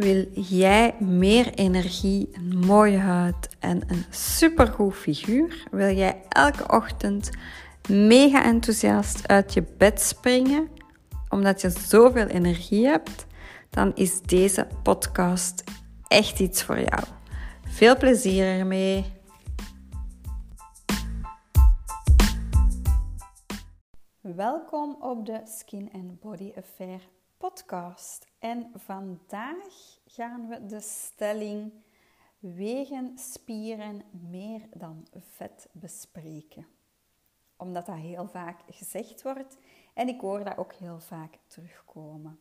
Wil jij meer energie, een mooie huid en een supergoed figuur? Wil jij elke ochtend mega enthousiast uit je bed springen omdat je zoveel energie hebt? Dan is deze podcast echt iets voor jou. Veel plezier ermee. Welkom op de Skin and Body Affair podcast. En vandaag gaan we de stelling wegen spieren meer dan vet bespreken. Omdat dat heel vaak gezegd wordt en ik hoor dat ook heel vaak terugkomen.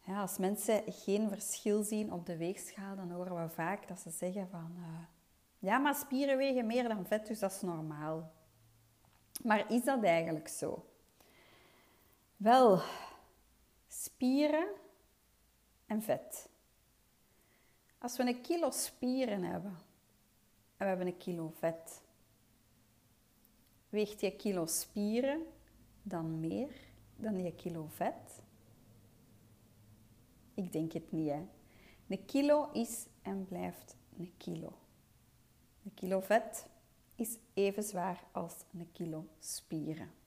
Ja, als mensen geen verschil zien op de weegschaal, dan horen we vaak dat ze zeggen van... Uh, ja, maar spieren wegen meer dan vet, dus dat is normaal. Maar is dat eigenlijk zo? Wel, spieren en vet. Als we een kilo spieren hebben en we hebben een kilo vet, weegt je kilo spieren dan meer dan je kilo vet? Ik denk het niet, hè. Een kilo is en blijft een kilo. Een kilo vet is even zwaar als een kilo spieren.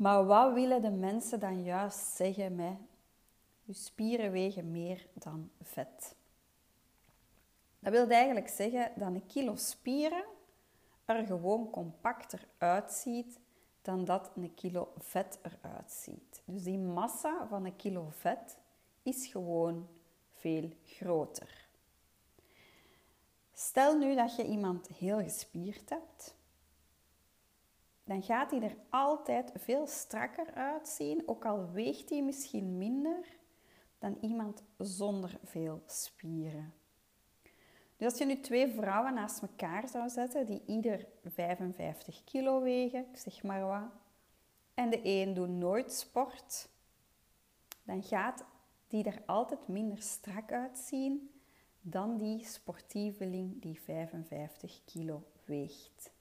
Maar wat willen de mensen dan juist zeggen met je spieren wegen meer dan vet? Dat wil eigenlijk zeggen dat een kilo spieren er gewoon compacter uitziet dan dat een kilo vet eruit ziet. Dus die massa van een kilo vet is gewoon veel groter. Stel nu dat je iemand heel gespierd hebt dan gaat hij er altijd veel strakker uitzien, ook al weegt hij misschien minder dan iemand zonder veel spieren. Dus als je nu twee vrouwen naast elkaar zou zetten, die ieder 55 kilo wegen, zeg maar wat, en de een doet nooit sport, dan gaat die er altijd minder strak uitzien dan die sportieveling die 55 kilo weegt.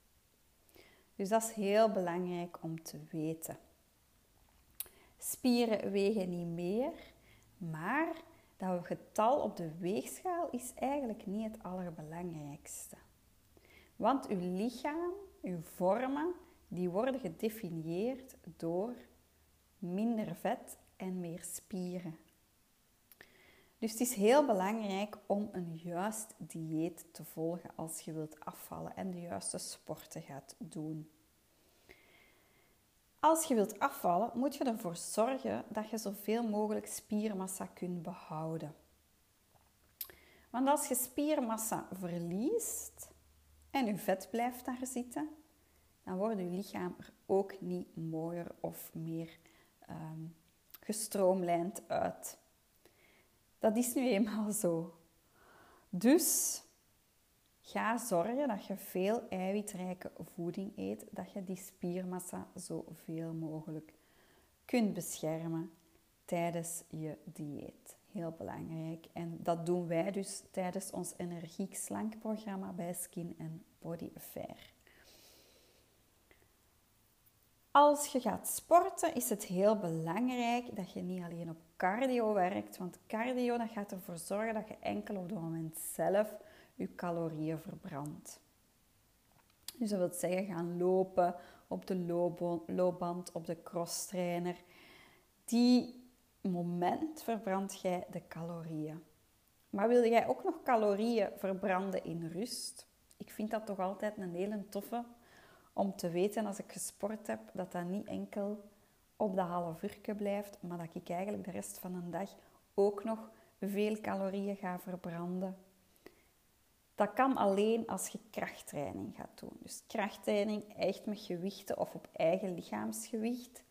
Dus dat is heel belangrijk om te weten. Spieren wegen niet meer, maar dat getal op de weegschaal is eigenlijk niet het allerbelangrijkste. Want uw lichaam, uw vormen, die worden gedefinieerd door minder vet en meer spieren. Dus het is heel belangrijk om een juist dieet te volgen als je wilt afvallen en de juiste sporten gaat doen. Als je wilt afvallen, moet je ervoor zorgen dat je zoveel mogelijk spiermassa kunt behouden. Want als je spiermassa verliest en je vet blijft daar zitten, dan wordt je lichaam er ook niet mooier of meer um, gestroomlijnd uit. Dat is nu eenmaal zo. Dus ga zorgen dat je veel eiwitrijke voeding eet, dat je die spiermassa zoveel mogelijk kunt beschermen tijdens je dieet. Heel belangrijk. En dat doen wij dus tijdens ons energiek slank programma bij Skin Body Affair. Als je gaat sporten is het heel belangrijk dat je niet alleen op cardio werkt, want cardio dat gaat ervoor zorgen dat je enkel op het moment zelf je calorieën verbrandt. Dus dat wil zeggen gaan lopen op de loopband, op de crosstrainer. Die moment verbrand jij de calorieën. Maar wil jij ook nog calorieën verbranden in rust? Ik vind dat toch altijd een hele toffe om te weten als ik gesport heb, dat dat niet enkel op de half uur blijft, maar dat ik eigenlijk de rest van de dag ook nog veel calorieën ga verbranden. Dat kan alleen als je krachttraining gaat doen. Dus krachttraining echt met gewichten of op eigen lichaamsgewicht.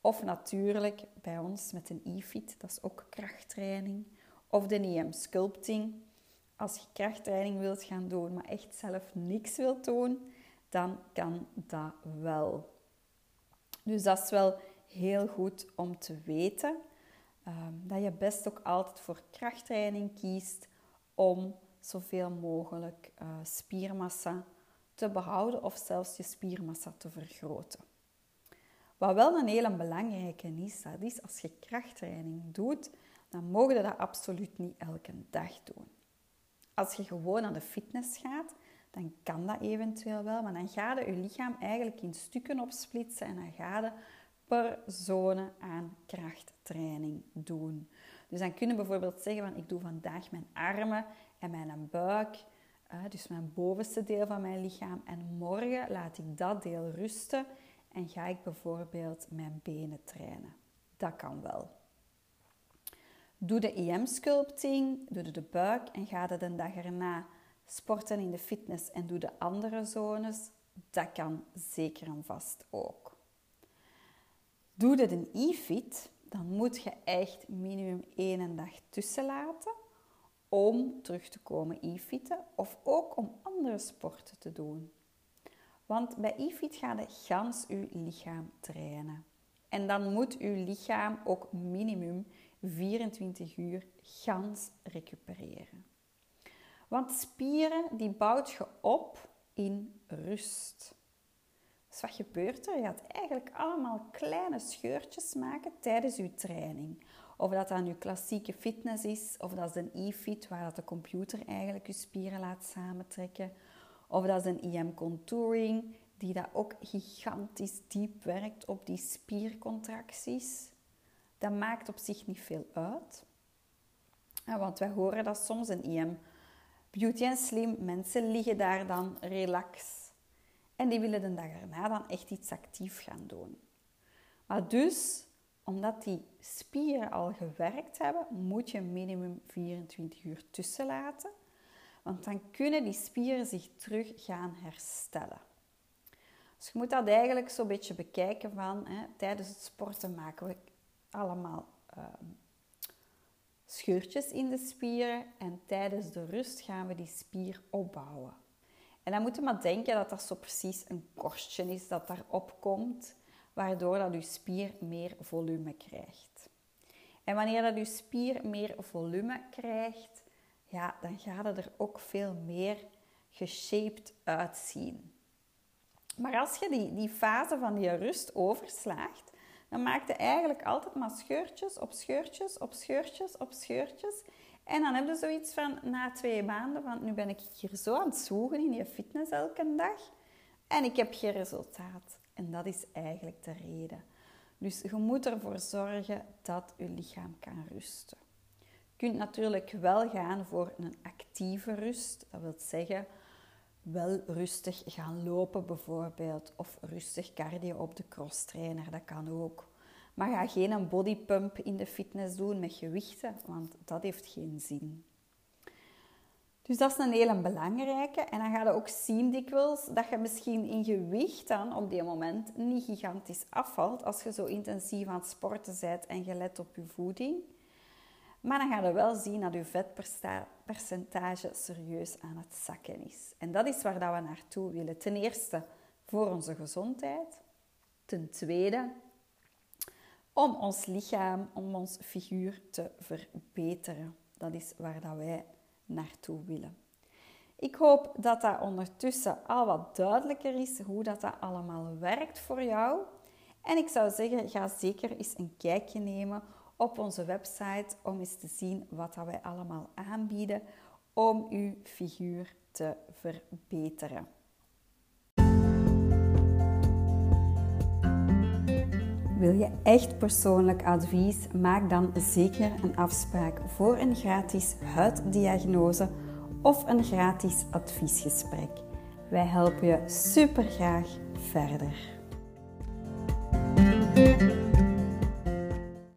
Of natuurlijk bij ons met een e-fit, dat is ook krachttraining. Of de EM sculpting. Als je krachttraining wilt gaan doen, maar echt zelf niks wilt doen, dan kan dat wel. Dus dat is wel heel goed om te weten. Ehm, dat je best ook altijd voor krachttraining kiest om zoveel mogelijk uh, spiermassa te behouden of zelfs je spiermassa te vergroten. Wat wel een hele belangrijke is, dat is als je krachttraining doet, dan mogen je dat absoluut niet elke dag doen. Als je gewoon naar de fitness gaat, dan kan dat eventueel wel, maar dan ga je je lichaam eigenlijk in stukken opsplitsen en dan ga je per zone aan krachttraining doen. Dus dan kun je bijvoorbeeld zeggen van ik doe vandaag mijn armen en mijn buik, dus mijn bovenste deel van mijn lichaam en morgen laat ik dat deel rusten en ga ik bijvoorbeeld mijn benen trainen. Dat kan wel. Doe de EM-sculpting, doe de buik en ga de dag erna sporten in de fitness en doe de andere zones. Dat kan zeker en vast ook. Doe dit een e-fit, dan moet je echt minimum één dag tussen laten om terug te komen e-fitten of ook om andere sporten te doen. Want bij e-fit gaat je gans je lichaam trainen. En dan moet uw lichaam ook minimum 24 uur gans recupereren. Want spieren die bouwt je op in rust. Dus wat gebeurt er? Je gaat eigenlijk allemaal kleine scheurtjes maken tijdens je training. Of dat dan je klassieke fitness is, of dat is een e-fit waar dat de computer eigenlijk je spieren laat samentrekken. Of dat is een EM contouring die dat ook gigantisch diep werkt op die spiercontracties. Dat maakt op zich niet veel uit. Want wij horen dat soms een EM beauty en slim mensen liggen daar dan relax. En die willen de dag erna dan echt iets actief gaan doen. Maar dus, omdat die spieren al gewerkt hebben, moet je minimum 24 uur tussen laten. Want dan kunnen die spieren zich terug gaan herstellen. Dus je moet dat eigenlijk zo'n beetje bekijken van... Hè, tijdens het sporten maken we allemaal ehm, scheurtjes in de spieren. En tijdens de rust gaan we die spier opbouwen. En dan moet je maar denken dat dat zo precies een korstje is dat daarop komt, waardoor dat je spier meer volume krijgt. En wanneer dat je spier meer volume krijgt, ja, dan gaat het er ook veel meer geshaped uitzien. Maar als je die, die fase van die rust overslaagt, maak je eigenlijk altijd maar scheurtjes op scheurtjes op scheurtjes op scheurtjes. En dan heb je zoiets van na twee maanden van nu ben ik hier zo aan het zoeken in je fitness elke dag en ik heb geen resultaat. En dat is eigenlijk de reden. Dus je moet ervoor zorgen dat je lichaam kan rusten. Je kunt natuurlijk wel gaan voor een actieve rust. Dat wil zeggen, wel rustig gaan lopen bijvoorbeeld. Of rustig cardio op de cross trainer, dat kan ook. Maar ga geen bodypump in de fitness doen met gewichten, want dat heeft geen zin. Dus dat is een hele belangrijke. En dan ga je ook zien dikwijls dat je misschien in gewicht dan op die moment niet gigantisch afvalt als je zo intensief aan het sporten bent en je let op je voeding. Maar dan ga je wel zien dat je vetpercentage serieus aan het zakken is. En dat is waar dat we naartoe willen. Ten eerste voor onze gezondheid. Ten tweede om ons lichaam, om ons figuur te verbeteren. Dat is waar dat wij naartoe willen. Ik hoop dat dat ondertussen al wat duidelijker is hoe dat, dat allemaal werkt voor jou. En ik zou zeggen, ga zeker eens een kijkje nemen op onze website om eens te zien wat dat wij allemaal aanbieden om uw figuur te verbeteren. Wil je echt persoonlijk advies? Maak dan zeker een afspraak voor een gratis huiddiagnose of een gratis adviesgesprek. Wij helpen je super graag verder.